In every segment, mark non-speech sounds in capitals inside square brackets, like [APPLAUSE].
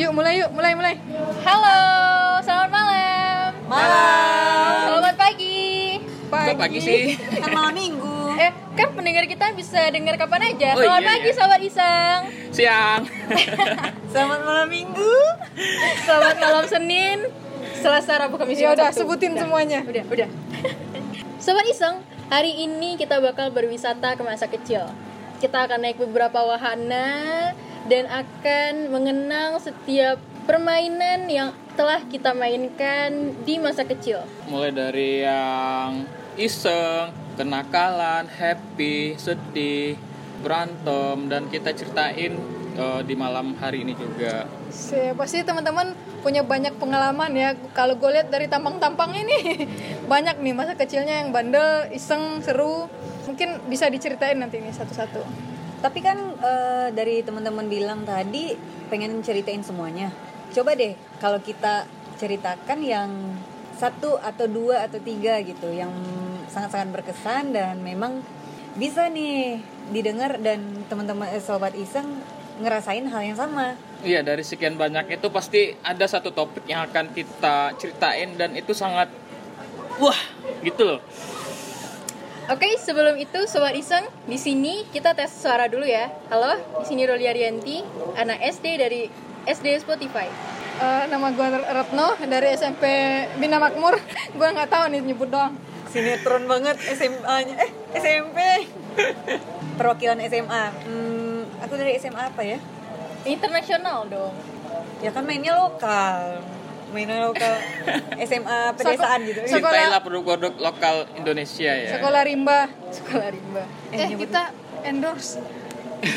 Yuk mulai yuk, mulai mulai. Halo, selamat malam. Malam. Selamat pagi. Kok pagi sih? [LAUGHS] Kan malam minggu. Eh, kan pendengar kita bisa dengar kapan aja. Oh, Selamat iya, pagi, iya. sahabat Isang. Siang. [LAUGHS] Selamat malam minggu. Selamat malam Senin. Selasa, Rabu, Kamis, Ya udah sebutin Udah. semuanya. Udah, udah. [LAUGHS] Sobat Iseng, hari ini kita bakal berwisata ke masa kecil. Kita akan naik beberapa wahana dan akan mengenang setiap permainan yang telah kita mainkan di masa kecil. Mulai dari yang iseng, kenakalan, happy, sedih, berantem dan kita ceritain eh, di malam hari ini juga. Se- Pasti teman-teman punya banyak pengalaman ya. Kalau gue lihat dari tampang-tampang ini [LAUGHS] banyak nih masa kecilnya yang bandel, iseng, seru. Mungkin bisa diceritain nanti ini satu-satu. Tapi kan eh, dari teman-teman bilang tadi pengen ceritain semuanya. Coba deh kalau kita ceritakan yang satu atau dua atau tiga gitu yang sangat-sangat berkesan dan memang bisa nih didengar dan teman-teman eh, sobat iseng ngerasain hal yang sama. Iya dari sekian banyak itu pasti ada satu topik yang akan kita ceritain dan itu sangat wah gitu loh. Oke, sebelum itu Sobat Iseng, di sini kita tes suara dulu ya. Halo, di sini Roli Arianti, anak SD dari SD Spotify. Eh, nama gue Retno dari SMP Bina Makmur. [LAUGHS] gue nggak tahu nih nyebut doang. Sinetron banget SMA-nya. Eh, SMP. [LAUGHS] Perwakilan SMA. Hmm, aku dari SMA apa ya? Internasional dong. Ya kan mainnya lokal. Mainnya lokal [LAUGHS] SMA pedesaan gitu. Sekolah- Cintailah produk-produk lokal Indonesia ya. Sekolah rimba. Sekolah rimba. Eh, nyebut- kita endorse. [LAUGHS]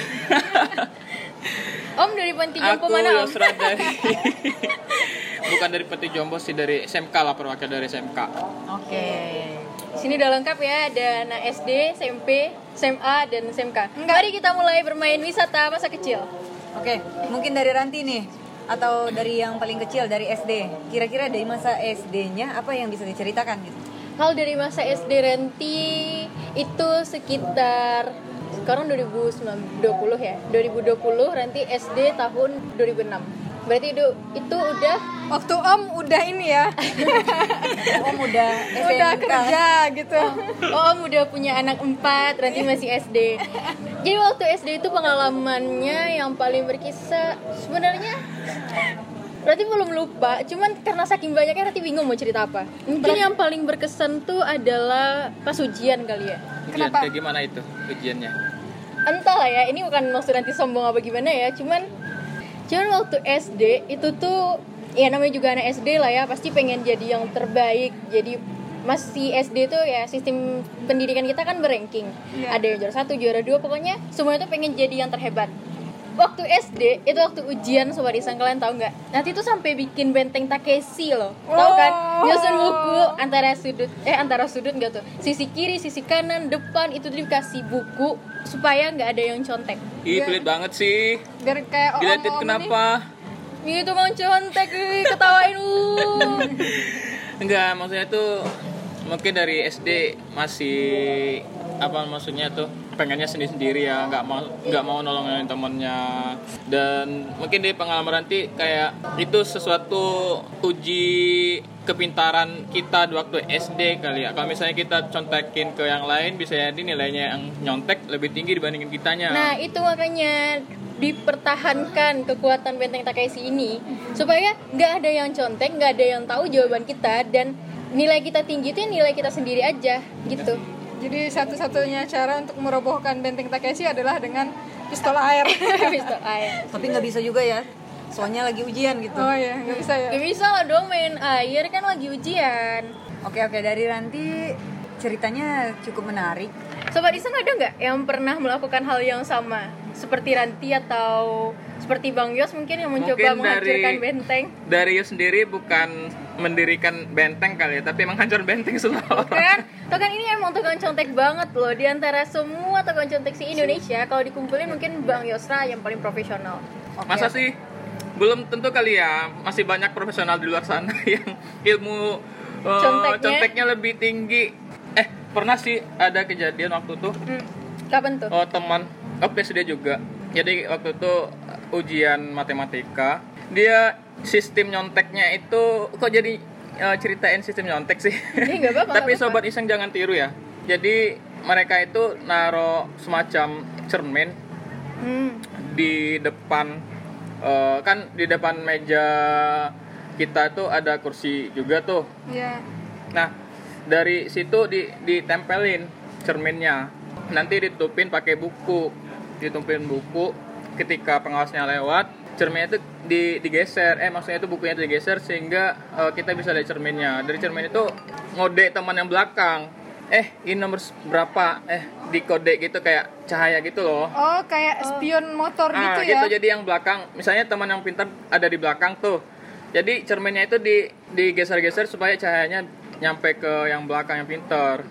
Om dari Panti Jompo Aku mana Om? Yosra dari [LAUGHS] bukan dari Peti Jombo sih dari SMK lah perwakilan dari SMK. Oke. Di sini udah lengkap ya, ada anak SD, SMP, SMA, dan SMK. Enggak. Mari kita mulai bermain wisata masa kecil. Oke, mungkin dari Ranti nih atau dari yang paling kecil dari SD. Kira-kira dari masa SD-nya apa yang bisa diceritakan gitu? Kalau dari masa SD Renti itu sekitar sekarang 2020 ya 2020 Renti SD tahun 2006 berarti itu itu udah Waktu Om udah ini ya. [LAUGHS] Om udah SMK. udah kerja gitu. Oh, Om udah punya anak empat, Ranti masih SD. Jadi waktu SD itu pengalamannya yang paling berkisah sebenarnya Berarti belum lupa, cuman karena saking banyaknya Ranti bingung mau cerita apa. Mungkin yang paling berkesan tuh adalah pas ujian kali ya. Ujian Kenapa? kayak gimana itu ujiannya? Entah lah ya, ini bukan maksud Ranti sombong apa gimana ya, cuman cuman waktu SD itu tuh ya namanya juga anak SD lah ya, pasti pengen jadi yang terbaik. Jadi masih SD tuh ya sistem pendidikan kita kan beranking. Iya. Ada yang juara satu, juara dua, pokoknya semuanya tuh pengen jadi yang terhebat. Waktu SD itu waktu ujian sobat iseng kalian tahu nggak? Nanti tuh sampai bikin benteng Takeshi loh, tahu kan? Oh. Nyusun buku antara sudut eh antara sudut nggak tuh? Sisi kiri, sisi kanan, depan itu tuh dikasih buku supaya nggak ada yang contek. Ih Iya. pelit banget sih. Biar kayak om Diliatin kenapa? Itu mau contek, ketawain uh. [LAUGHS] Enggak, maksudnya tuh mungkin dari SD masih apa maksudnya tuh? Pengennya sendiri sendiri ya nggak mau nggak mau nolongin temennya. Dan mungkin dari pengalaman nanti kayak itu sesuatu uji kepintaran kita di waktu SD kali ya. Kalau misalnya kita contekin ke yang lain bisa jadi nilainya yang nyontek lebih tinggi dibandingin kitanya. Nah itu makanya dipertahankan kekuatan benteng Takeshi ini. Supaya nggak ada yang contek, nggak ada yang tahu jawaban kita dan nilai kita tinggi itu ya nilai kita sendiri aja gitu. Jadi satu-satunya cara untuk merobohkan benteng Takeshi adalah dengan pistol air. [LAUGHS] Pistol air. Tapi nggak bisa juga ya. Soalnya lagi ujian gitu. oh iya, nggak bisa ya. Gak bisa lah dong main air kan lagi ujian. Oke oke dari Ranti ceritanya cukup menarik. Sobat Iseng ada nggak yang pernah melakukan hal yang sama seperti Ranti atau seperti Bang Yos mungkin yang mencoba Mungkin menghancurkan dari- benteng? dari Yus sendiri bukan mendirikan benteng kali ya tapi menghancurkan benteng semua orang kan Tokan ini emang tukang contek banget loh di antara semua tukang contek si Indonesia kalau dikumpulin mungkin Bang Yosra yang paling profesional Oke, Masa sih? Belum tentu kali ya, masih banyak profesional di luar sana [LAUGHS] yang ilmu uh, Conteknya? conteknya lebih tinggi. Pernah sih ada kejadian waktu itu hmm. kapan tuh? oh teman, oh SD juga. Jadi waktu itu uh, ujian matematika dia sistem nyonteknya itu kok jadi eh, ceritain sistem nyontek sih Ini nggak apa-apa, [LAUGHS] tapi nggak apa-apa. sobat iseng jangan tiru ya jadi mereka itu naro semacam cermin Hmm. di depan eh, kan di depan meja kita tuh ada kursi juga tuh Iya. Nah, dari situ di ditempelin cerminnya. Nanti ditutupin pakai buku. Ditutupin buku ketika pengawasnya lewat, cerminnya itu di, digeser. Eh, maksudnya itu bukunya itu digeser sehingga eh, kita bisa lihat cerminnya. Dari cermin itu ngode teman yang belakang. Eh, ini nomor berapa? Eh, dikode gitu kayak cahaya gitu loh. Oh, kayak spion motor Ah, gitu ya. Jadi yang belakang, misalnya teman yang pintar ada di belakang tuh. Jadi cerminnya itu di digeser-geser supaya cahayanya nyampe ke yang belakang yang pintar.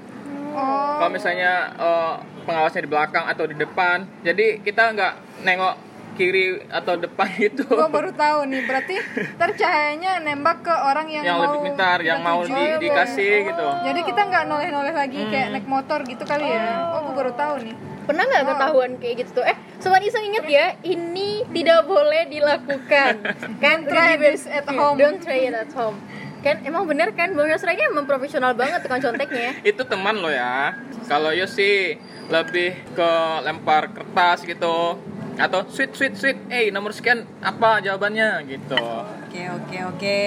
Oh. Kalau misalnya eh, pengawasnya di belakang atau di depan, jadi kita nggak nengok kiri atau depan [LAUGHS] gitu. Gua baru tahu nih, berarti ntar cahayanya nembak ke orang yang, yang mau lebih pintar, yang mau di- dikasih gitu. Jadi kita nggak noleh-noleh lagi kayak naik motor gitu kali ya. Oh, gua baru tahu nih. Pernah nggak ketahuan kayak gitu tuh? Eh, sobat iseng inget ya, ini tidak boleh dilakukan. [LAUGHS] kan Try this at home. Don't try it at home. Kan emang bener kan Bang Yosra ini emang profesional banget tukang conteknya. [LAUGHS] Itu teman lo ya. Kalau yo sih lebih ke lempar kertas gitu atau sweet sweet sweet, eh nomor sekian apa jawabannya gitu. Oke oke oke.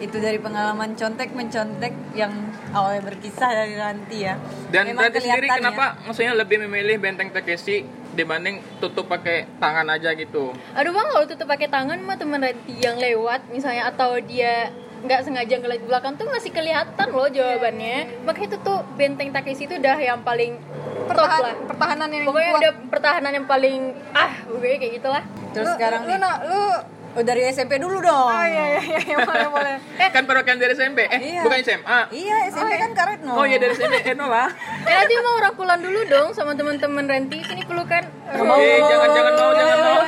Itu dari pengalaman contek mencontek yang awalnya berkisah dari Ranti ya. Dan Memang Ranti sendiri ya. kenapa maksudnya lebih memilih benteng Takeshi dibanding tutup pakai tangan aja gitu? Aduh bang, kalau tutup pakai tangan mah teman Ranti yang lewat misalnya atau dia nggak sengaja ngeliat di belakang tuh masih kelihatan loh jawabannya. Makanya itu tuh benteng Takeshi itu udah yang paling top Pertahan, lah. pertahanan yang Pokoknya kuat. udah pertahanan yang paling ah, pokoknya kayak gitulah. Terus Lu- sekarang lu, nih. nak, lu Oh dari SMP dulu dong. Oh iya iya iya, iya boleh [LAUGHS] boleh. kan perwakilan dari SMP, eh Iya. bukan SMA. Iya SMP kan karet no. Oh iya dari SMP, eh no lah. [LAUGHS] Eh nanti mau rangkulan dulu dong sama teman-teman Ranti sini pelukan. Eh jangan jangan mau jangan mau.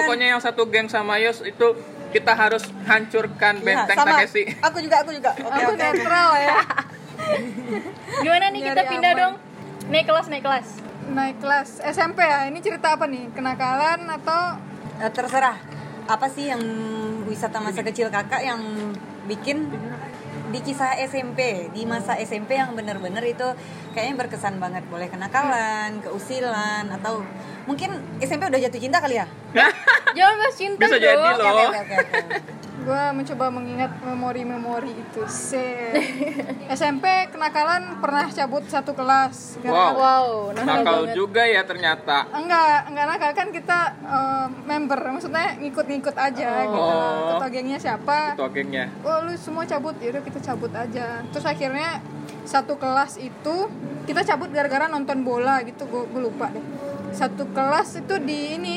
Pokoknya yang satu geng sama Yos itu kita harus hancurkan Iya, benteng sama. Takeshi. Aku juga aku juga. Oke Aku oke. netral ya. [LAUGHS] Gimana nih kita pindah aman. dong? Naik kelas naik kelas. Naik kelas SMP ya. Ini cerita apa nih? Kenakalan atau Eh, terserah. Apa sih yang wisata masa kecil kakak yang bikin di kisah SMP di masa SMP yang bener-bener itu kayaknya berkesan banget boleh kenakalan keusilan atau mungkin SMP udah jatuh cinta kali ya [LAUGHS] Jangan bahas cinta Bisa dong. jadi loh. oke oke oke. Gue mencoba mengingat memori-memori itu. Se SMP kenakalan pernah cabut satu kelas. Wow. Wow, nakal Nakal juga ya ternyata. enggak enggak nakal. Kan kita eh, member. Maksudnya ngikut-ngikut aja gitu. Oh. ketua gengnya siapa? Ketua gengnya. oh lu semua cabut. Yaudah kita cabut aja. Terus akhirnya satu kelas itu kita cabut gara-gara nonton bola gitu. Gue lupa deh. Satu kelas itu di ini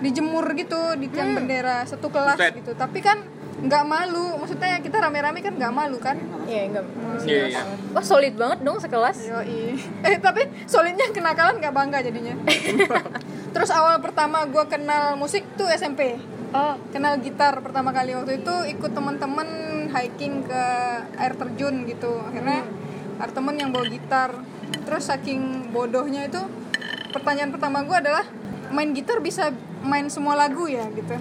dijemur gitu di tiang bendera satu kelas Buset. gitu tapi kan nggak malu maksudnya kita rame-rame kan nggak malu kan Iya, enggak. Iya iya. Wah, solid banget dong sekelas. Yoi. [LAUGHS] eh tapi solidnya kenakalan nggak bangga jadinya [LAUGHS] terus awal pertama gue kenal musik tuh SMP Oh, kenal gitar pertama kali waktu itu ikut teman-teman hiking ke air terjun gitu akhirnya ada temen yang bawa gitar terus saking bodohnya itu pertanyaan pertama gue adalah main gitar bisa main semua lagu ya gitu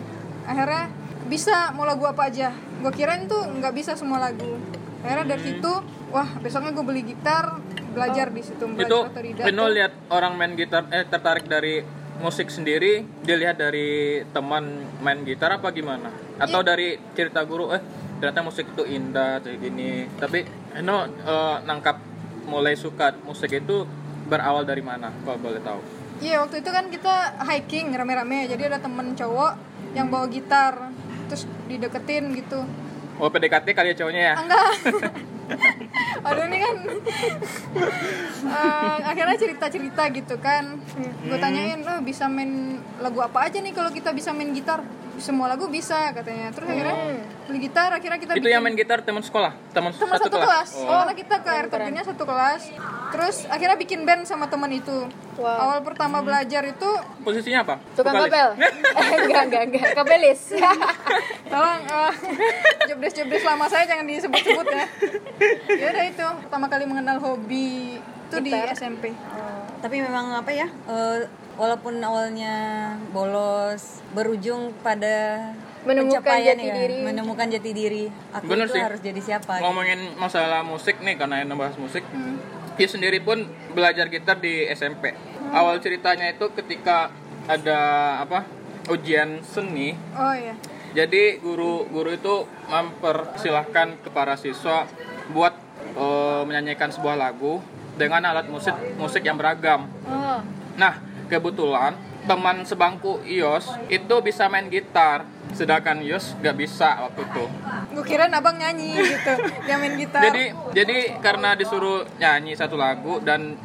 akhirnya bisa mau lagu apa aja gue kirain tuh nggak bisa semua lagu akhirnya dari situ wah besoknya gue beli gitar belajar di situ belajar Itu otodidak Vino lihat orang main gitar eh tertarik dari musik sendiri, dilihat dari teman main gitar apa gimana? Atau dari cerita guru eh ternyata musik itu indah kayak gini. Tapi Vino eh, nangkap mulai suka musik itu berawal dari mana? Kalau boleh tahu. Iya waktu itu kan kita hiking rame-rame. Jadi ada temen cowok yang bawa gitar terus dideketin gitu. Oh PDKT kali ya cowoknya ya? enggak [LAUGHS] aduh ini kan Eh, akhirnya cerita-cerita gitu kan gue tanyain oh bisa main lagu apa aja nih kalau kita bisa main gitar semua lagu bisa katanya terus akhirnya beli gitar akhirnya kita Itu yang main gitar teman sekolah, teman teman satu, kelas, Oh. karena kita ke air terjunnya satu kelas terus akhirnya bikin band sama teman itu Wow. awal pertama belajar itu Posisinya apa? tukang Vokalis? kabel. [LAUGHS] Eh, enggak, enggak, enggak. Kabelis. [LAUGHS] Tolong uh, jobdesk jobdesk lama saya jangan disebut-sebut ya. [LAUGHS] Ya udah itu pertama kali mengenal hobi itu di. SMP. tapi memang apa ya eh, walaupun awalnya bolos berujung pada Menemukan pencapaian jati ya, diri. menemukan jati diri. Aku Bener itu sih. harus jadi siapa? gitu. ngomongin masalah musik nih karena yang bahas musik dia sendiri pun belajar gitar di SMP awal ceritanya itu ketika ada apa ujian seni Oh iya. jadi guru guru itu mempersilahkan ke para siswa buat eh, menyanyikan sebuah lagu dengan alat musik musik yang beragam Oh. Nah, kebetulan teman sebangku Ios itu bisa main gitar, sedangkan Ios gak bisa waktu itu. Gue kira abang nyanyi gitu, dia main gitar. Jadi, jadi karena disuruh nyanyi satu lagu dan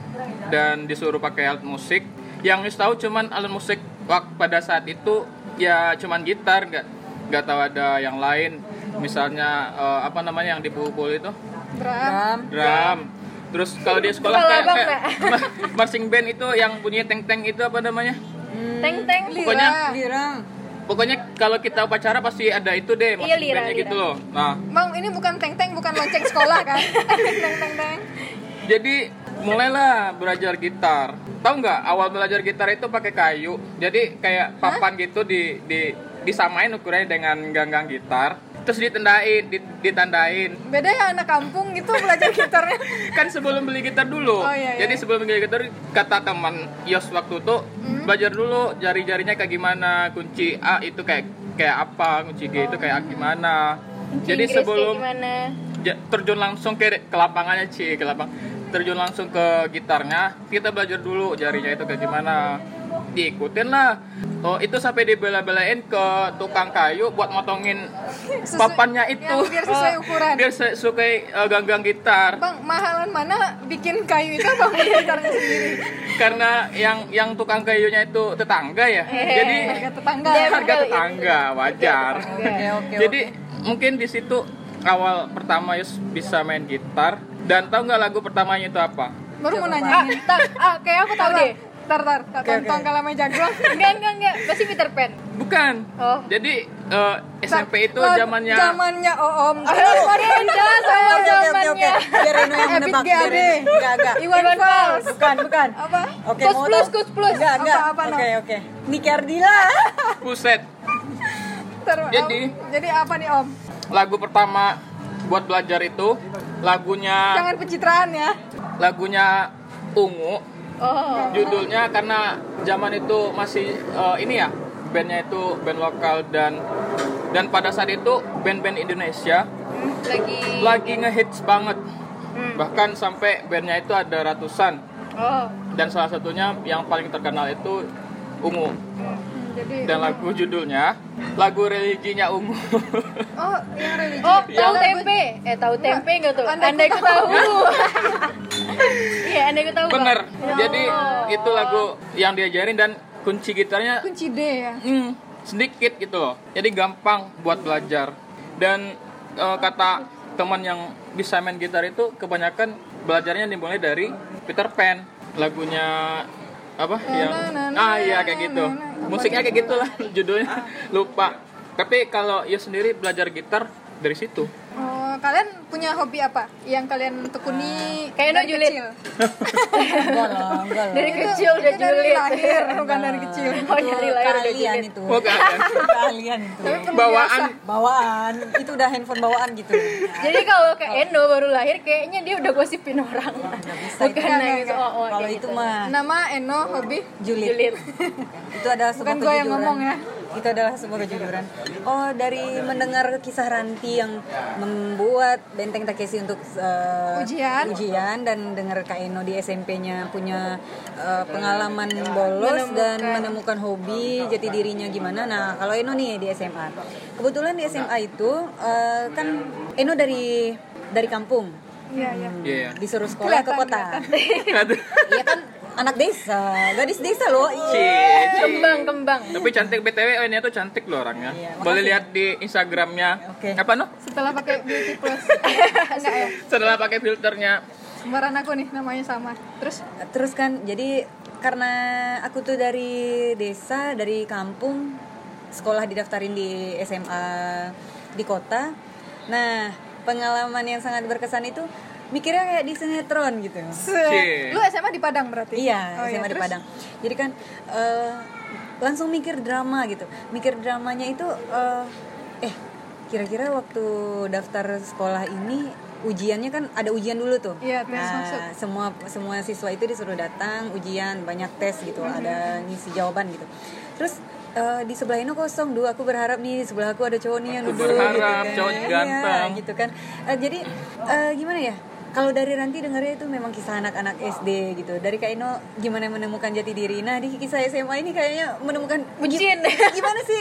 dan disuruh pakai alat musik, yang Ios tahu cuman alat musik wak- pada saat itu ya cuman gitar, gak nggak tahu ada yang lain. Misalnya eh, apa namanya yang dipukul itu? Drum. Drum. Terus kalau di sekolah kayak, kayak ma- marching band itu yang punya teng-teng itu apa namanya? Teng teng. Pokoknya Lirang. Pokoknya kalau kita upacara pasti ada itu deh, Iya, lira, bandnya lira. gitu loh. Nah, Bang, ini bukan teng-teng, bukan lonceng sekolah kan? teng teng teng. jadi mulailah belajar gitar. Tahu nggak awal belajar gitar itu pakai kayu. Jadi kayak papan gitu di di disamain ukurannya dengan ganggang gitar. Terus ditandain, di- ditandain. Beda ya anak kampung gitu belajar gitarnya. [LAUGHS] Kan sebelum beli gitar dulu. Oh, iya, iya. Jadi sebelum beli gitar kata teman Yos waktu itu Hmm. belajar dulu jari-jarinya kayak gimana, kunci A itu kayak kayak apa, kunci G itu kayak gimana. Jadi Inggris sebelum terjun langsung ke ke lapangannya Ci, ke lapang terjun langsung ke gitarnya kita belajar dulu jarinya itu kayak gimana diikutin lah oh itu sampai dibela-belain ke tukang kayu buat motongin Sesu- papannya itu yang biar sesuai ukuran. biar sesuai eh, ganggang gitar Bang, mahalan mana bikin kayu itu punya gitarnya sendiri? karena yang yang tukang kayunya itu tetangga ya jadi Harga tetangga. Dia- harga tetangga wajar Oke, oke. jadi mungkin di situ awal pertama Yus bisa main gitar dan tahu nggak lagu pertamanya itu apa Baru mau Ah, nanya. tak, ah, kayak aku tahu deh. Tar, tar, tar, Oke, tong oke. kalau main jagoan. [LAUGHS] Enggak, enggak, enggak. Pasti Peter Pan. bukan Oh. jadi eh, SMP itu Lah, zamannya Zamannya sama oke, oke, oke. zamannya. Biar Reno yang [LAUGHS] menebak. Biar Enggak, enggak. Iwan Fals. Bukan, bukan. Apa? Oke, mau plus, kus plus. Enggak, enggak. Apa? Oke, oke. Niki Ardila. puset Jadi- Om. jadi apa nih Om? lagu pertama buat belajar itu lagunya Jangan pencitraan ya. lagunya ungu Oh. judulnya karena zaman itu masih eh, ini ya bandnya itu band lokal dan dan pada saat itu band-band Indonesia Lagi. lagi ngehits banget Hmm. bahkan sampai bandnya itu ada ratusan Oh. dan salah satunya yang paling terkenal itu ungu Hmm, jadi dan lagu judulnya lagu religinya ungu Oh, yang religi. Oh, tahu tempe? Eh, tahu tempe enggak tuh? Andai Andai ku tahu. [LAUGHS] Iya, andai ku tahu. Bener Ya jadi Allah. itu lagu yang diajarin dan kunci gitarnya kunci D ya. hmm, sedikit gitu loh jadi gampang buat belajar dan eh, kata teman yang bisa main gitar itu kebanyakan belajarnya dimulai dari Peter Pan lagunya apa? Yang ah iya kayak gitu. musiknya kayak gitulah [LAUGHS] judulnya. Lupa. Tapi kalau ya sendiri belajar gitar dari situ kalian punya hobi apa? Yang kalian tekuni Kayak no dari julid. kecil? Enggak lah, enggak lah. Dari Itu- kecil udah itu dari julid. lahir, bukan dari kecil. Oh, dari lahir Kalian itu. oh kalian Kalian itu. Bawaan. Bawaan. Itu udah handphone bawaan gitu. Jadi kalau ke Endo baru lahir kayaknya dia udah gosipin orang. [LAUGHS] Bukan enggak, Oh, oh, Kalau kayak itu gitu. mah Nama Eno hobi julid. itu adalah sebuah Bukan gua yang ngomong ya. Itu adalah sebuah kejujuran. Oh, dari mendengar kisah Ranti yang membuat Benteng Takeshi untuk uh, Ujian. ujian dan dengar Kak Eno di SMP-nya punya uh, pengalaman bolos dan menemukan hobi, jati dirinya gimana. Nah, kalau Eno nih di SMA. Kebetulan di SMA itu uh, kan Eno dari dari kampung. Iya, iya. Iya. Disuruh sekolah ke kota. Iya kan anak desa, gadis desa loh. Iya. Cie, Kembang, kembang. Tapi cantik BTW, oh ini tuh cantik loh orangnya. Iya, Boleh lihat di Instagramnya. Oke. Apa no? Setelah pakai beauty plus. [LAUGHS] Enggak ya. Setelah pakai filternya. Sembaran aku nih namanya sama. Terus Terus kan jadi karena aku tuh dari desa, dari kampung, sekolah didaftarin di SMA di kota. Nah, pengalaman yang sangat berkesan itu mikirnya kayak di sinetron gitu. Cie. lu SMA di Padang berarti? Iya, Oh, SMA di terus? Padang. Jadi kan eh, langsung mikir drama gitu mikir dramanya itu eh, eh kira-kira waktu daftar sekolah ini ujiannya kan ada ujian dulu tuh Iya, tes Nah, masuk. semua semua siswa itu disuruh datang ujian banyak tes gitu Mhm. ada ngisi jawaban gitu terus eh, di sebelah ini kosong dua aku berharap nih di sebelah aku ada cowok nih yang duduk berharap gitu kan. cowok Iya, ganteng. gitu kan Eh, jadi eh, gimana ya kalau dari Ranti dengarnya itu memang kisah anak-anak SD gitu dari Kak Ino gimana menemukan jati diri nah di kisah SMA ini kayaknya menemukan Bucin. gimana sih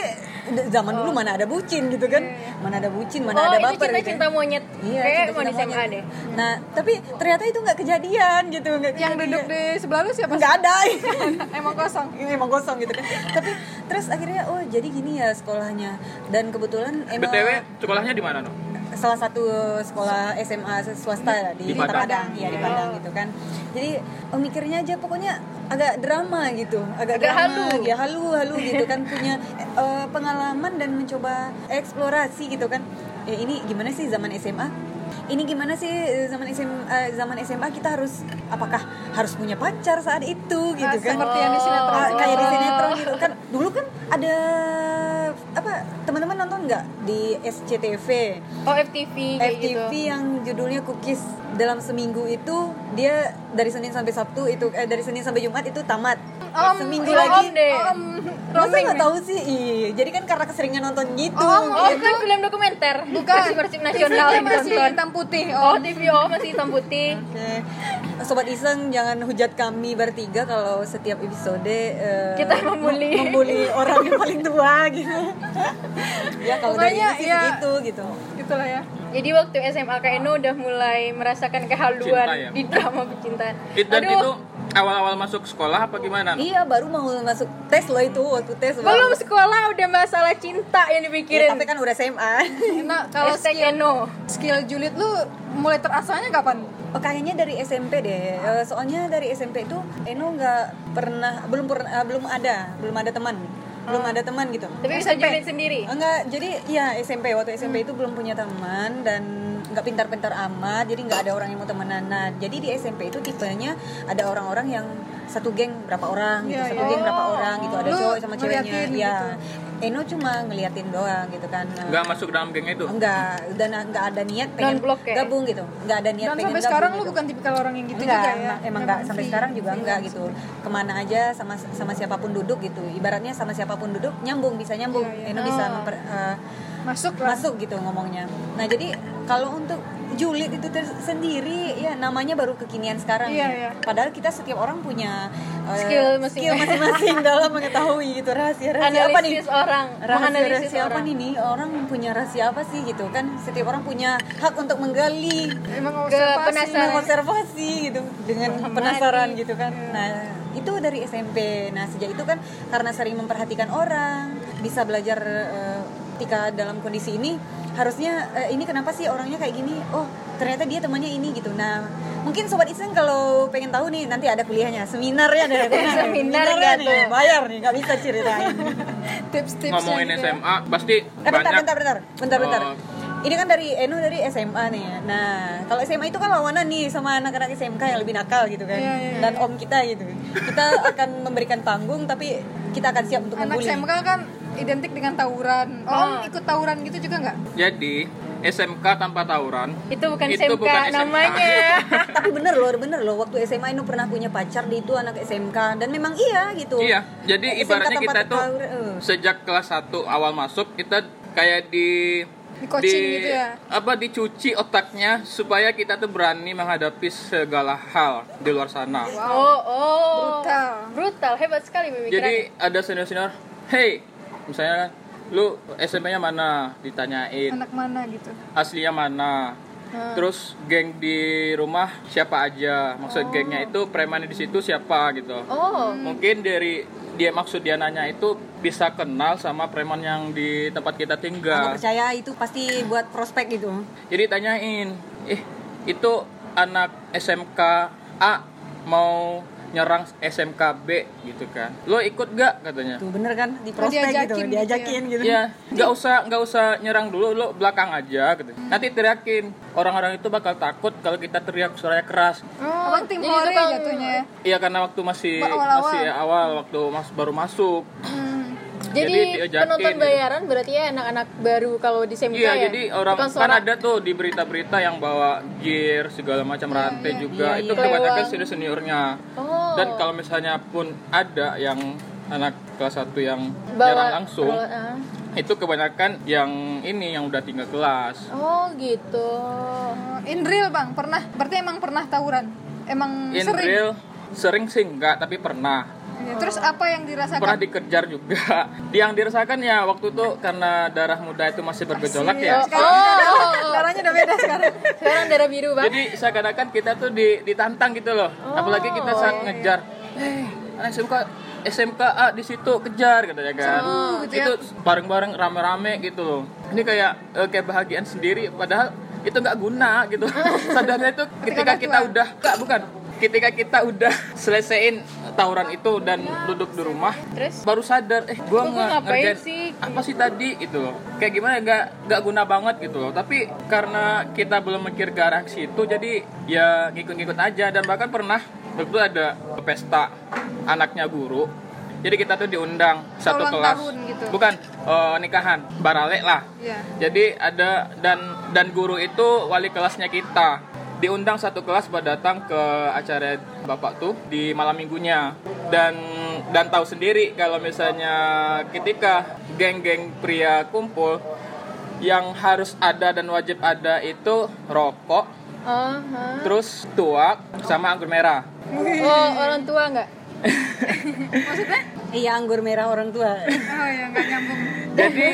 zaman dulu mana ada bucin gitu kan mana ada bucin mana oh ada itu baper cinta gitu cinta monyet Iya, kayak cinta-cinta mau di SMA monyet. deh Nah, tapi ternyata itu nggak kejadian gitu, Yang kejadian. duduk di sebelah lu siapa? nggak ada. [LAUGHS] Emang kosong. Ini emang kosong gitu kan. Tapi terus akhirnya oh jadi gini ya sekolahnya. Dan kebetulan Eno BTW sekolahnya di mana no? Salah satu sekolah SMA swasta di, Di Padang. Padang, ya di Padang gitu kan. Jadi oh, mikirnya aja pokoknya agak drama gitu, agak, Agak drama, halu. ya halu halu gitu kan punya eh, pengalaman dan mencoba eksplorasi gitu kan. Ya ini gimana sih zaman SMA? Ini gimana sih eh, zaman SMA zaman SMA kita harus apakah harus punya pacar saat itu gitu Ah, kan? seperti yang di sinetron. Ah, kayak di sinetron gitu kan. Dulu kan ada apa teman-teman nonton nggak di SCTV? oh FTV kayak FTV gitu yang judulnya Cookies dalam seminggu itu dia dari Senin sampai Sabtu itu eh, dari Senin sampai Jumat itu tamat Om, seminggu iya, lagi om deh. Om, masa roaming nggak ya? tahu sih iya jadi kan karena keseringan nonton gitu Om, oh kan film dokumenter Bukan. persib nasional TV yang masih ditonton. hitam putih. oh Oh, TV oh masih hitam putih Oke. Sobat iseng jangan hujat kami bertiga kalau setiap episode eh, Kita membuli. membuli orang yang paling tua gitu. [LAUGHS] ya kalau dari Pokoknya, sih ya. gitu. gitulah ya. jadi waktu SMA Eno udah mulai merasakan kehaluan Cinta ya? di drama percintaan Dan Aduh, itu awal-awal masuk sekolah apa gimana? no? Iya baru mau masuk tes loh itu waktu tes. belum sekolah udah masalah cinta yang Ya, dipikirin tapi kan udah SMA. Nah, kalau [LAUGHS] skill, Eno skill julid lu mulai terasanya kapan? Oh, kayaknya dari SMP deh. Eh, soalnya dari SMP itu Eno nggak pernah belum pernah eh, belum ada belum ada teman belum ada teman gitu. tapi bisa SMP. julid sendiri Enggak, jadi ya SMP waktu SMP itu belum punya teman dan nggak pintar-pintar amat, jadi nggak ada orang yang mau temenan. Nah, jadi di SMP itu tipenya ada orang-orang yang satu geng berapa orang gitu, Iya, satu iya. geng berapa orang gitu, ada Lu cowok sama ceweknya. Ya, gitu. Eno cuma ngeliatin doang gitu kan. Nggak masuk dalam geng itu? Enggak, dan nggak ada niat pengen Non-blok ya? gabung gitu. Nggak ada niat Dan pengen sampai gabung sekarang lu gitu. bukan tipikal orang yang gitu enggak, juga ya. emang, enggak sampai sekarang juga enggak freelance. gitu. Ke mana aja sama sama siapa pun duduk gitu. Ibaratnya sama siapa pun duduk nyambung bisa nyambung. Iya, iya. Eno bisa Oh. memper- eh, Masuk lah. masuk gitu ngomongnya. Nah jadi kalau untuk julid itu sendiri ya namanya baru kekinian sekarang Iya, ya. iya. Padahal kita setiap orang punya eh, Skill masing-masing. [LAUGHS] dalam mengetahui gitu rahasia rahasia apa nih. analisis orang Rahasia menganalisis rahasia apa nih nih orang punya rahasia apa sih gitu kan setiap orang punya hak untuk menggali Emang Ke observasi. penasaran. observasi gitu dengan Mengamati. penasaran gitu kan nah itu dari SMP nah sejak itu kan karena sering memperhatikan orang bisa belajar eh, ketika dalam kondisi ini harusnya eh, ini kenapa sih orangnya kayak gini oh ternyata dia temannya ini gitu nah mungkin sobat iseng kalau pengen tahu nih nanti ada kuliahnya seminar ya ada Seminar ya nih tuh? bayar nih nggak bisa ceritain [LAUGHS] Tips-tips Ngomongin. SMA pasti Eh, bentar, banyak bentar, bentar, bentar, bentar. Oh. Ini kan dari Eno dari SMA nih ya. Nah, kalau SMA itu kan lawanan nih sama anak-anak SMK yang lebih nakal gitu kan. Iya, iya, Dan om kita gitu. Kita akan memberikan panggung tapi kita akan siap untuk Anak membuli. SMK kan identik dengan tawuran. Om Ah. ikut tawuran gitu juga nggak? Jadi SMK tanpa tawuran itu bukan Itu SMK bukan SMK. namanya [LAUGHS] tapi bener loh, bener loh. Waktu SMA Eno pernah punya pacar dia itu anak SMK dan memang iya gitu. Iya, jadi SMK ibaratnya kita tuh eh. sejak kelas 1 awal masuk kita kayak di Di coaching gitu ya? apa dicuci otaknya supaya kita tuh berani menghadapi segala hal di luar sana. oh oh Brutal. brutal hebat sekali pemikirannya Jadi ada senior-senior, "Hey, misalnya kan, lu SMP-nya mana?" ditanyain. Anak mana gitu? Aslinya mana? Terus geng di rumah siapa aja? Maksud gengnya itu preman di situ siapa gitu. oh Mungkin dari dia maksud dia nanya itu bisa kenal sama preman yang di tempat kita tinggal. percaya itu pasti buat prospek gitu. Jadi tanyain, "Eh, itu anak SMK A mau nyerang SMK B gitu kan. Lo ikut gak katanya? Tuh bener kan di prospek gitu, diajakin gitu ya. diajakin gitu. Ya, nggak usah nggak usah nyerang dulu, lo belakang aja gitu. Nanti teriakin. Orang-orang itu bakal takut kalau kita teriak suaranya keras. Oh, tim hore tukang- jatuhnya ya. Iya karena waktu masih Awal-awal. masih awal waktu mas baru masuk. Jadi, diajakin penonton gitu. bayaran berarti ya anak-anak baru kalau di SMK Iya, ya. jadi orang Bukan kan ada tuh di berita-berita yang bawa gear segala macam rantai juga. Iya, itu iya. kebanyakan senior seniornya. Oh. Dan kalau misalnya pun ada yang anak kelas 1 yang Bawa- jarang langsung, bawa- ah. itu kebanyakan yang ini yang udah tinggal kelas. Oh gitu. In real bang pernah berarti emang pernah tawuran emang In sering real sering sih enggak, tapi pernah. Ya, terus apa yang dirasakan Pernah dikejar juga. [LAUGHS] Yang dirasakan ya waktu itu karena darah muda itu masih bergejolak ya. sekarang Oh, darah- oh, oh. darahnya udah beda sekarang Sekarang darah biru bang. Jadi seakan-akan kita tuh di- ditantang gitu loh. Apalagi kita saat iya, ngejar, eh anak SMK SMK A di situ kejar katanya kan. gitu ya. itu bareng-bareng rame-rame gitu loh. Ini kayak eh, kayak bahagian sendiri padahal itu nggak guna gitu. [LAUGHS] Sadarnya itu ketika kita udah enggak bukan. Ketika kita udah selesaiin tawuran itu dan duduk di rumah, Terus? baru sadar eh gua Gua nge- ngerjain sih? apa sih tadi? Gitu loh. Kayak gimana? Nggak nggak guna banget gitu loh. Tapi karena kita belum mikir ke arah situ jadi ya ngikut-ngikut aja. Dan bahkan pernah waktu ada pesta anaknya guru. Jadi kita tuh diundang satu ulang kelas. tahun gitu. bukan eh, nikahan barale lah. Iya. jadi ada dan dan guru itu wali kelasnya kita diundang satu kelas buat datang ke acara bapak tuh di malam minggunya dan dan tahu sendiri kalau misalnya ketika geng-geng pria kumpul yang harus ada dan wajib ada itu rokok Oh, hah. terus tuak sama anggur merah oh orang tua nggak? [LAUGHS] maksudnya? Iya anggur merah orang tua. oh ya nggak nyambung. Jadi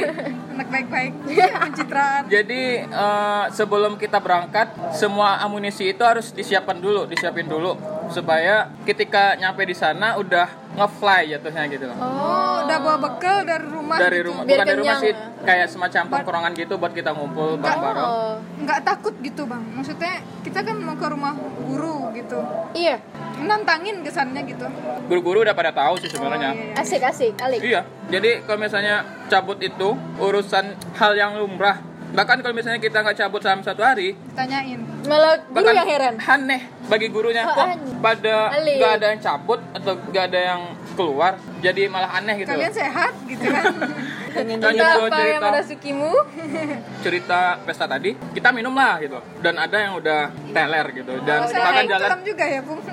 anak baik-baik pencitraan. Jadi eh, sebelum kita berangkat, semua amunisi itu harus disiapkan dulu, disiapin dulu supaya ketika nyampe di sana udah nge-fly jatuhnya gitu. oh udah bawa bekal dari rumah Dari gitu. rumah, Biar bukan dari rumah sih, kayak semacam tongkrongan gitu buat kita ngumpul bareng-bareng. Oh, nggak takut gitu bang maksudnya kita kan mau ke rumah guru gitu iya. nantangin kesannya gitu Guru-guru udah pada tahu sih sebenarnya. Asik asik, alik. Iya, jadi kalau misalnya cabut itu urusan hal yang lumrah. Bahkan kalau misalnya kita nggak cabut selama satu hari, tanyain Malah guru bahkan yang heran. aneh bagi gurunya Oh, kok aneh. pada nggak ada yang cabut atau nggak ada yang keluar? Jadi malah aneh gitu. Kalian sehat gitu kan? [LAUGHS] Lanjut ke apa yang cerita merasukimu. [LAUGHS] cerita pesta tadi kita minum lah gitu. Dan ada yang udah teler gitu. Dan saya bahkan jalan juga ya bung [LAUGHS]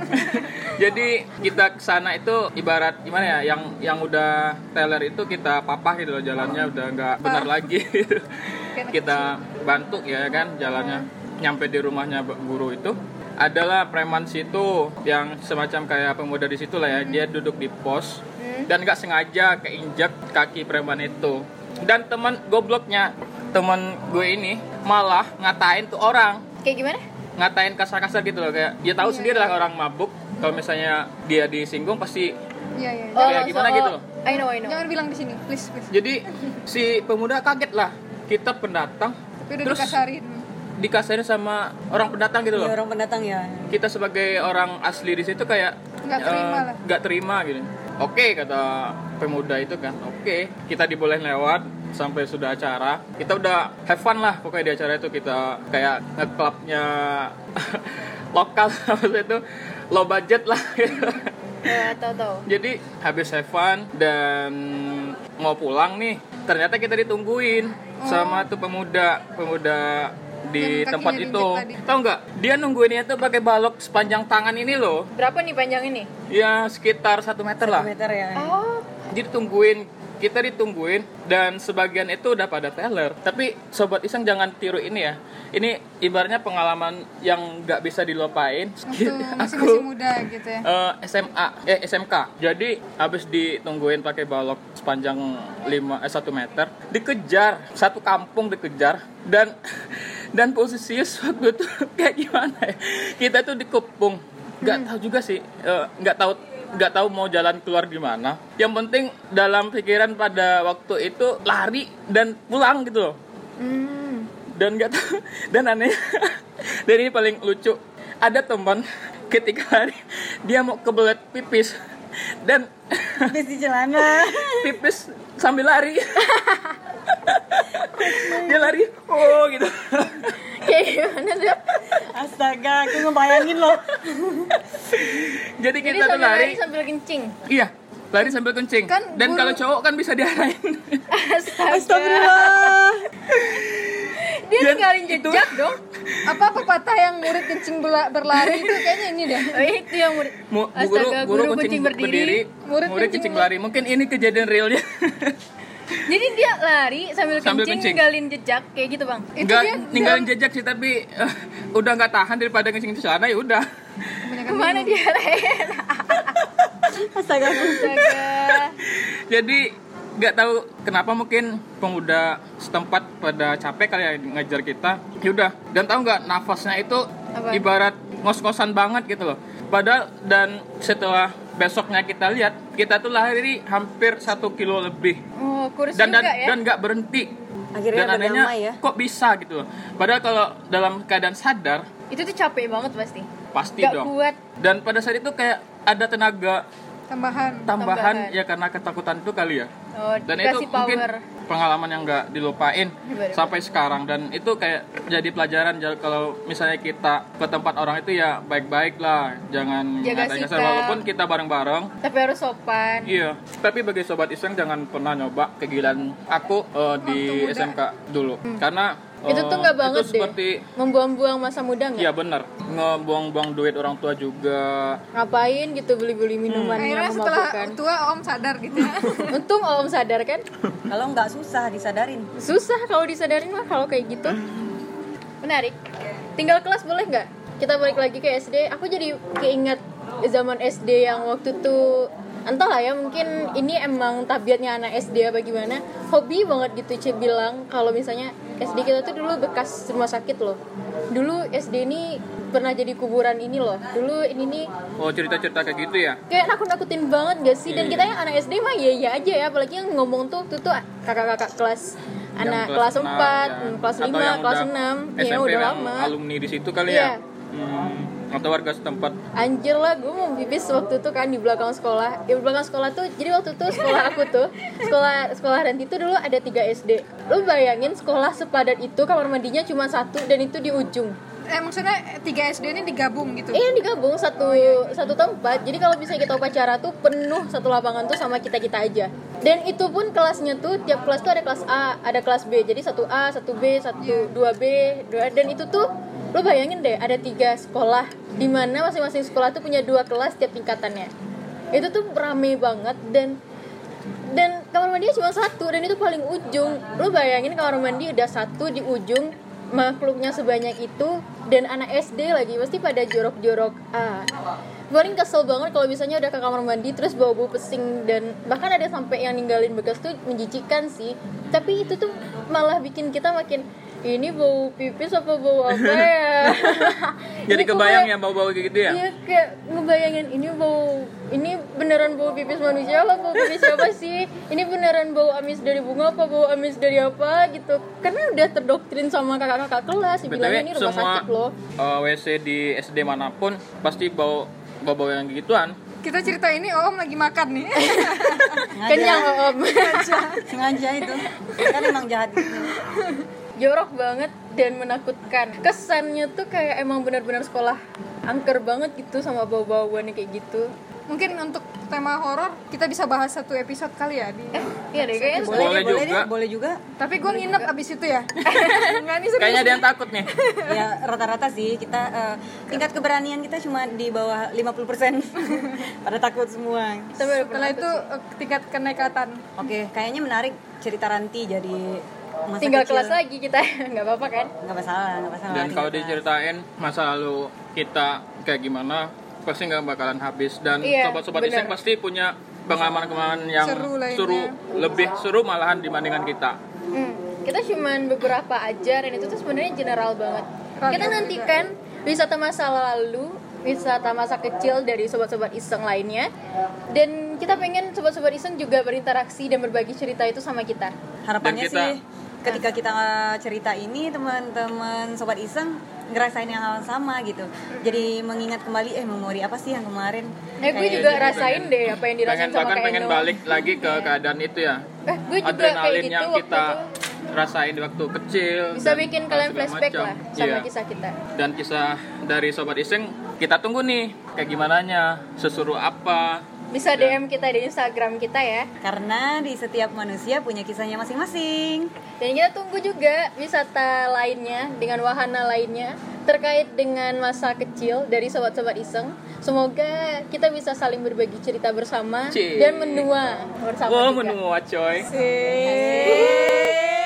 jadi kita ke sana itu ibarat gimana ya yang yang udah teler itu kita papah gitu loh jalannya udah nggak benar lagi. anak kita bantu ya kan jalannya. Nyampe di rumahnya guru itu. Adalah preman situ yang semacam kayak pemuda di situ lah ya. Dia duduk di pos. Dan nggak sengaja keinjak kaki preman itu. Dan teman gobloknya teman gue ini malah ngatain tuh orang. Kayak gimana? ngatain kasar-kasar gitu loh kayak dia tahu sendiri lah orang mabuk. Kalau misalnya dia disinggung pasti iya iya. Oh, Kayak gimana langsung, gitu oh, loh. I know, I know. jangan bilang di sini please please. Jadi si pemuda kaget lah kita pendatang tapi udah terus dikasarin. dikasarin sama orang pendatang gitu loh. Iya orang pendatang ya. kita sebagai orang asli di situ kayak Nggak terima eh, lah. nggak terima gitu. Oke kata pemuda itu kan. Oke kita dibolehin lewat sampai sudah acara. Kita udah have fun lah pokoknya di acara itu. Kita kayak ngeklubnya [LAUGHS] lokal [LAUGHS] itu low budget lah [LAUGHS] Ya, tahu tahu. jadi habis have fun dan mau pulang nih ternyata kita ditungguin sama tuh pemuda pemuda di Yang tempat itu tadi. tahu nggak dia nungguinnya tuh pakai balok sepanjang tangan ini loh Berapa nih panjang ini? ya sekitar satu meter lah Meter ya. Oh, jadi tungguin kita ditungguin dan sebagian itu udah pada teller tapi sobat iseng jangan tiru ini ya. Ini ibaratnya pengalaman yang nggak bisa dilupain. Waktu masih masih muda gitu ya. Eh, SMA eh SMK. Jadi habis ditungguin pakai balok sepanjang 5 eh 1 meter, dikejar. Satu kampung dikejar. Dan [LAUGHS] dan posisinya waktu itu [LAUGHS] kayak gimana ya? Kita tuh dikepung. nggak tahu juga sih, eh, nggak tahu nggak tahu mau jalan keluar gimana. Yang penting dalam pikiran pada waktu itu lari dan pulang gitu loh hmm. dan nggak tahu [LAUGHS] dan aneh [LAUGHS] dan ini paling lucu ada teman [LAUGHS] ketika hari dia mau kebelet pipis dan Habis di celana. pipis sambil lari dia lari oh gitu Kayak gimana tuh? Astaga, aku ngebayangin loh. jadi Jadi kita tuh sambil lari lari sambil kencing. iya lari sambil kencing Kan dan guru- kalau cowok kan bisa diarahin Astagfirullah. Dia Dan ninggalin itu- jejak dong. Apa pepatah yang murid kencing berlari itu kayaknya ini dah. Oh, itu yang murid. Mu- bu guru, Astaga, guru, guru kencing, kencing berdiri, berdiri, murid murid, kencing kencing lari mungkin ini kejadian realnya Jadi dia lari sambil, Sambil kencing, kencing. ninggalin jejak kayak gitu bang. Itu nggak dia ninggalin jejak sih tapi eh, udah nggak tahan daripada kencing di sana ya udah Ke mana dia lari? [LAUGHS] Astaga. Astaga. jadi nggak tahu kenapa mungkin pemuda setempat pada capek kali ya ngajar kita ya udah dan tahu nggak nafasnya itu Apa? ibarat ngos-ngosan banget gitu loh padahal dan setelah besoknya kita lihat kita tuh lari hampir satu kilo lebih Oh, kurus dan dan juga ya. dan nggak berhenti Akhirnya dan anehnya ya. kok bisa gitu loh padahal kalau dalam keadaan sadar Itu tuh capek banget pasti. pasti Gak dong kuat. dan pada saat itu kayak ada tenaga tambahan. tambahan, Tambahan. ya karena ketakutan itu kali ya Oh, dan itu dikasih mungkin power. Pengalaman yang nggak dilupain Bener. sampai sekarang. Dan itu kayak jadi pelajaran kalau misalnya kita ke tempat orang itu ya baik-baik lah. Jangan Jaga ngatain sikap. walaupun kita bareng-bareng. Tapi harus sopan. Iya, tapi bagi sobat iseng jangan pernah nyoba kegilaan aku eh, di SMK dulu, karena eh, Hmm. itu tuh nggak banget itu seperti deh. Membuang-buang masa muda nggak? Iya bener, ngebuang-buang duit orang tua juga. Ngapain gitu beli-beli minuman Akhirnya yang setelah tua Om sadar gitu ya. [LAUGHS] Untung om sadar kan? Kalau nggak susah disadarin. Susah kalau disadarin mah kalau kayak gitu. Menarik. Tinggal kelas boleh nggak? Kita balik lagi ke SD. Aku jadi keinget zaman SD yang waktu tuh entahlah ya mungkin ini emang tabiatnya anak SD apa gimana hobi banget gitu Cie bilang kalau misalnya SD kita tuh dulu bekas rumah sakit loh dulu SD ini pernah jadi kuburan ini loh dulu ini nih Oh cerita-cerita kayak gitu ya? kayak nakut-nakutin banget gak sih dan Iya. kita yang anak SD mah iya iya aja ya apalagi yang ngomong tuh tuh tuh kakak-kakak kelas Yang anak kelas 4, enam, ya. kelas Atau 5, yang kelas udah 6 ya SMP udah yang lama alumni di situ kali Iya. ya? Hmm, atau warga setempat. anjir lah gue mau pipis waktu itu kan di belakang sekolah di belakang sekolah tuh jadi waktu itu sekolah aku tuh sekolah sekolah Ranti tuh dulu ada 3 SD lu bayangin sekolah sepadat itu kamar mandinya cuma satu dan itu di ujung Eh maksudnya 3 SD ini digabung gitu. Iya digabung satu satu tempat. Jadi kalau misalnya kita upacara tuh penuh satu lapangan tuh sama kita kita aja. Dan itu pun kelasnya tuh tiap kelas tuh ada kelas A, ada kelas B. Jadi satu A, satu B, satu dua B, dua dan itu tuh lo bayangin deh ada tiga sekolah di mana masing-masing sekolah tuh punya dua kelas tiap tingkatannya. Itu tuh rame banget dan dan kamar mandinya cuma satu dan itu paling ujung. Lu bayangin kamar mandi udah satu di ujung makhluknya sebanyak itu dan anak SD lagi pasti pada jorok-jorok. Ah. Paling kesel banget kalau misalnya udah ke kamar mandi terus bau bau pesing dan bahkan ada sampai yang ninggalin bekas tuh menjijikan sih. Tapi itu tuh malah bikin kita makin ini bau pipis apa bau apa ya [LAUGHS] Jadi Ini kebayang kayak- ya bau-bau kayak gitu ya? Iya kayak ngebayangin ini bau ini beneran bau pipis manusia apa bau pipis siapa [LAUGHS] sih? Ini beneran bau amis dari bunga apa bau amis dari apa gitu? Karena udah terdoktrin sama kakak-kakak kelas bilangnya ini rumah semua sakit loh. eh, WC di SD mana pun pasti bau bau-bau yang gituan. Kita cerita ini Om lagi makan nih. [LAUGHS] Kenyang om. Sengaja itu. Kan emang jahat gitu. Jorok banget dan menakutkan. Kesannya tuh kayak emang benar-benar sekolah angker banget gitu sama bau-bauannya kayak gitu. Mungkin untuk tema horor kita bisa bahas satu episode kali ya di. Iya deh kayaknya Boleh, Boleh boleh juga. deh, boleh juga. Tapi gue nginep abis itu ya. [LAUGHS] Serius. Kayaknya ada yang takut nih. [LAUGHS] Ya rata-rata sih kita eh, tingkat keberanian kita cuma di bawah 50%. [LAUGHS] Pada takut semua. Tapi Setelah itu eh, tingkat kenekatan. Oke, kayaknya menarik cerita Ranti jadi masa tinggal kecil. kelas lagi kita [LAUGHS] nggak apa-apa kan? Nggak masalah, nggak masalah. Dan kalau kelas. diceritain masa lalu kita kayak gimana, pasti nggak bakalan habis. Dan Iya, sobat-sobat iseng pasti punya pengalaman-pengalaman yang Seru lainnya. seru, lebih seru malahan dibandingkan kita. Hmm, kita cuman beberapa aja dan itu tuh sebenarnya general banget. Ragam kita nantikan wisata masa lalu, wisata masa kecil dari sobat-sobat iseng lainnya. Dan kita pengen sobat-sobat iseng juga berinteraksi dan berbagi cerita itu sama kita. Harapannya Dan kita- sih ketika kita cerita ini teman-teman sobat iseng ngerasain yang hal sama gitu. Jadi mengingat kembali eh memori apa sih yang kemarin? Nah, gue juga gitu. rasain deh apa yang dirasain pengen sama bahkan pengen Endo. balik lagi ke keadaan itu ya. Eh, gue juga Adrenalin kayak gitu yang waktu kita itu. rasain di waktu kecil. Bisa bikin kalian flashback macam. lah sama Iya. kisah kita. Dan kisah dari sobat iseng kita tunggu nih kayak gimana nya, sesuruh apa bisa DM kita di Instagram kita ya. Karena di setiap manusia punya kisahnya masing-masing. Dan kita tunggu juga wisata lainnya dengan wahana lainnya terkait dengan masa kecil dari sobat-sobat iseng. Semoga kita bisa saling berbagi cerita bersama Cie. dan menua bersama Wah, juga. menua coy. Sih.